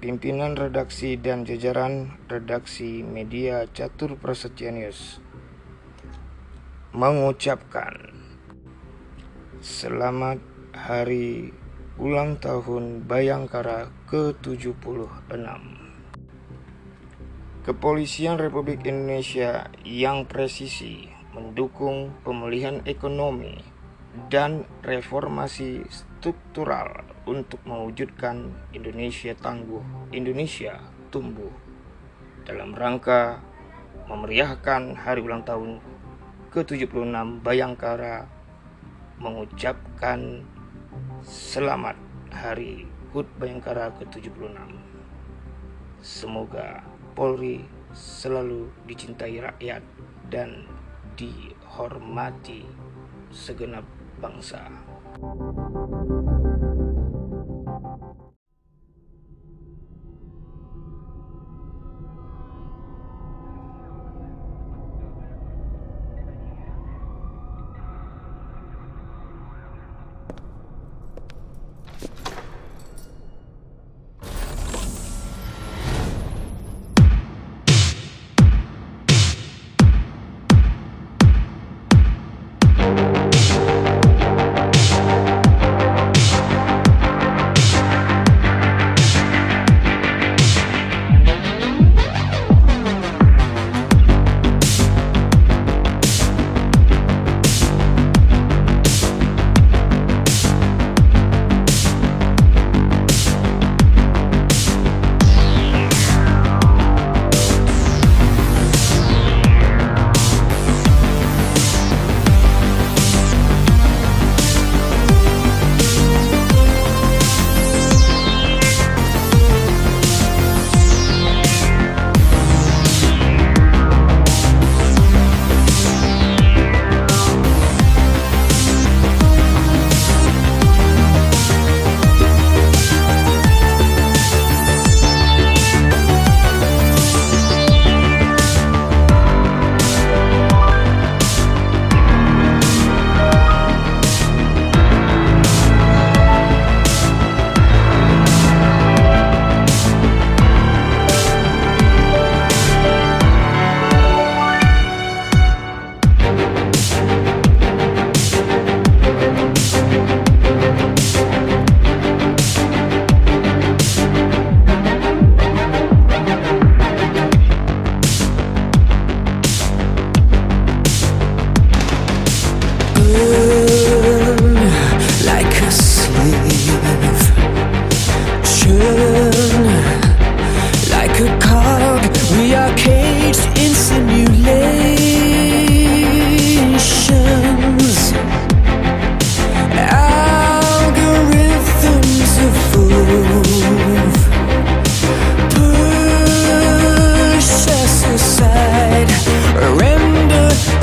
pimpinan redaksi dan jajaran redaksi media Catur Prasetya News mengucapkan selamat hari ulang tahun Bayangkara ke-76. Kepolisian Republik Indonesia yang presisi mendukung pemulihan ekonomi dan reformasi struktural untuk mewujudkan Indonesia tangguh, Indonesia tumbuh dalam rangka memeriahkan hari ulang tahun ke-76 Bayangkara mengucapkan selamat hari HUT Bayangkara ke-76. Semoga Polri selalu dicintai rakyat dan dihormati segenap bangsa. burn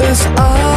Cause I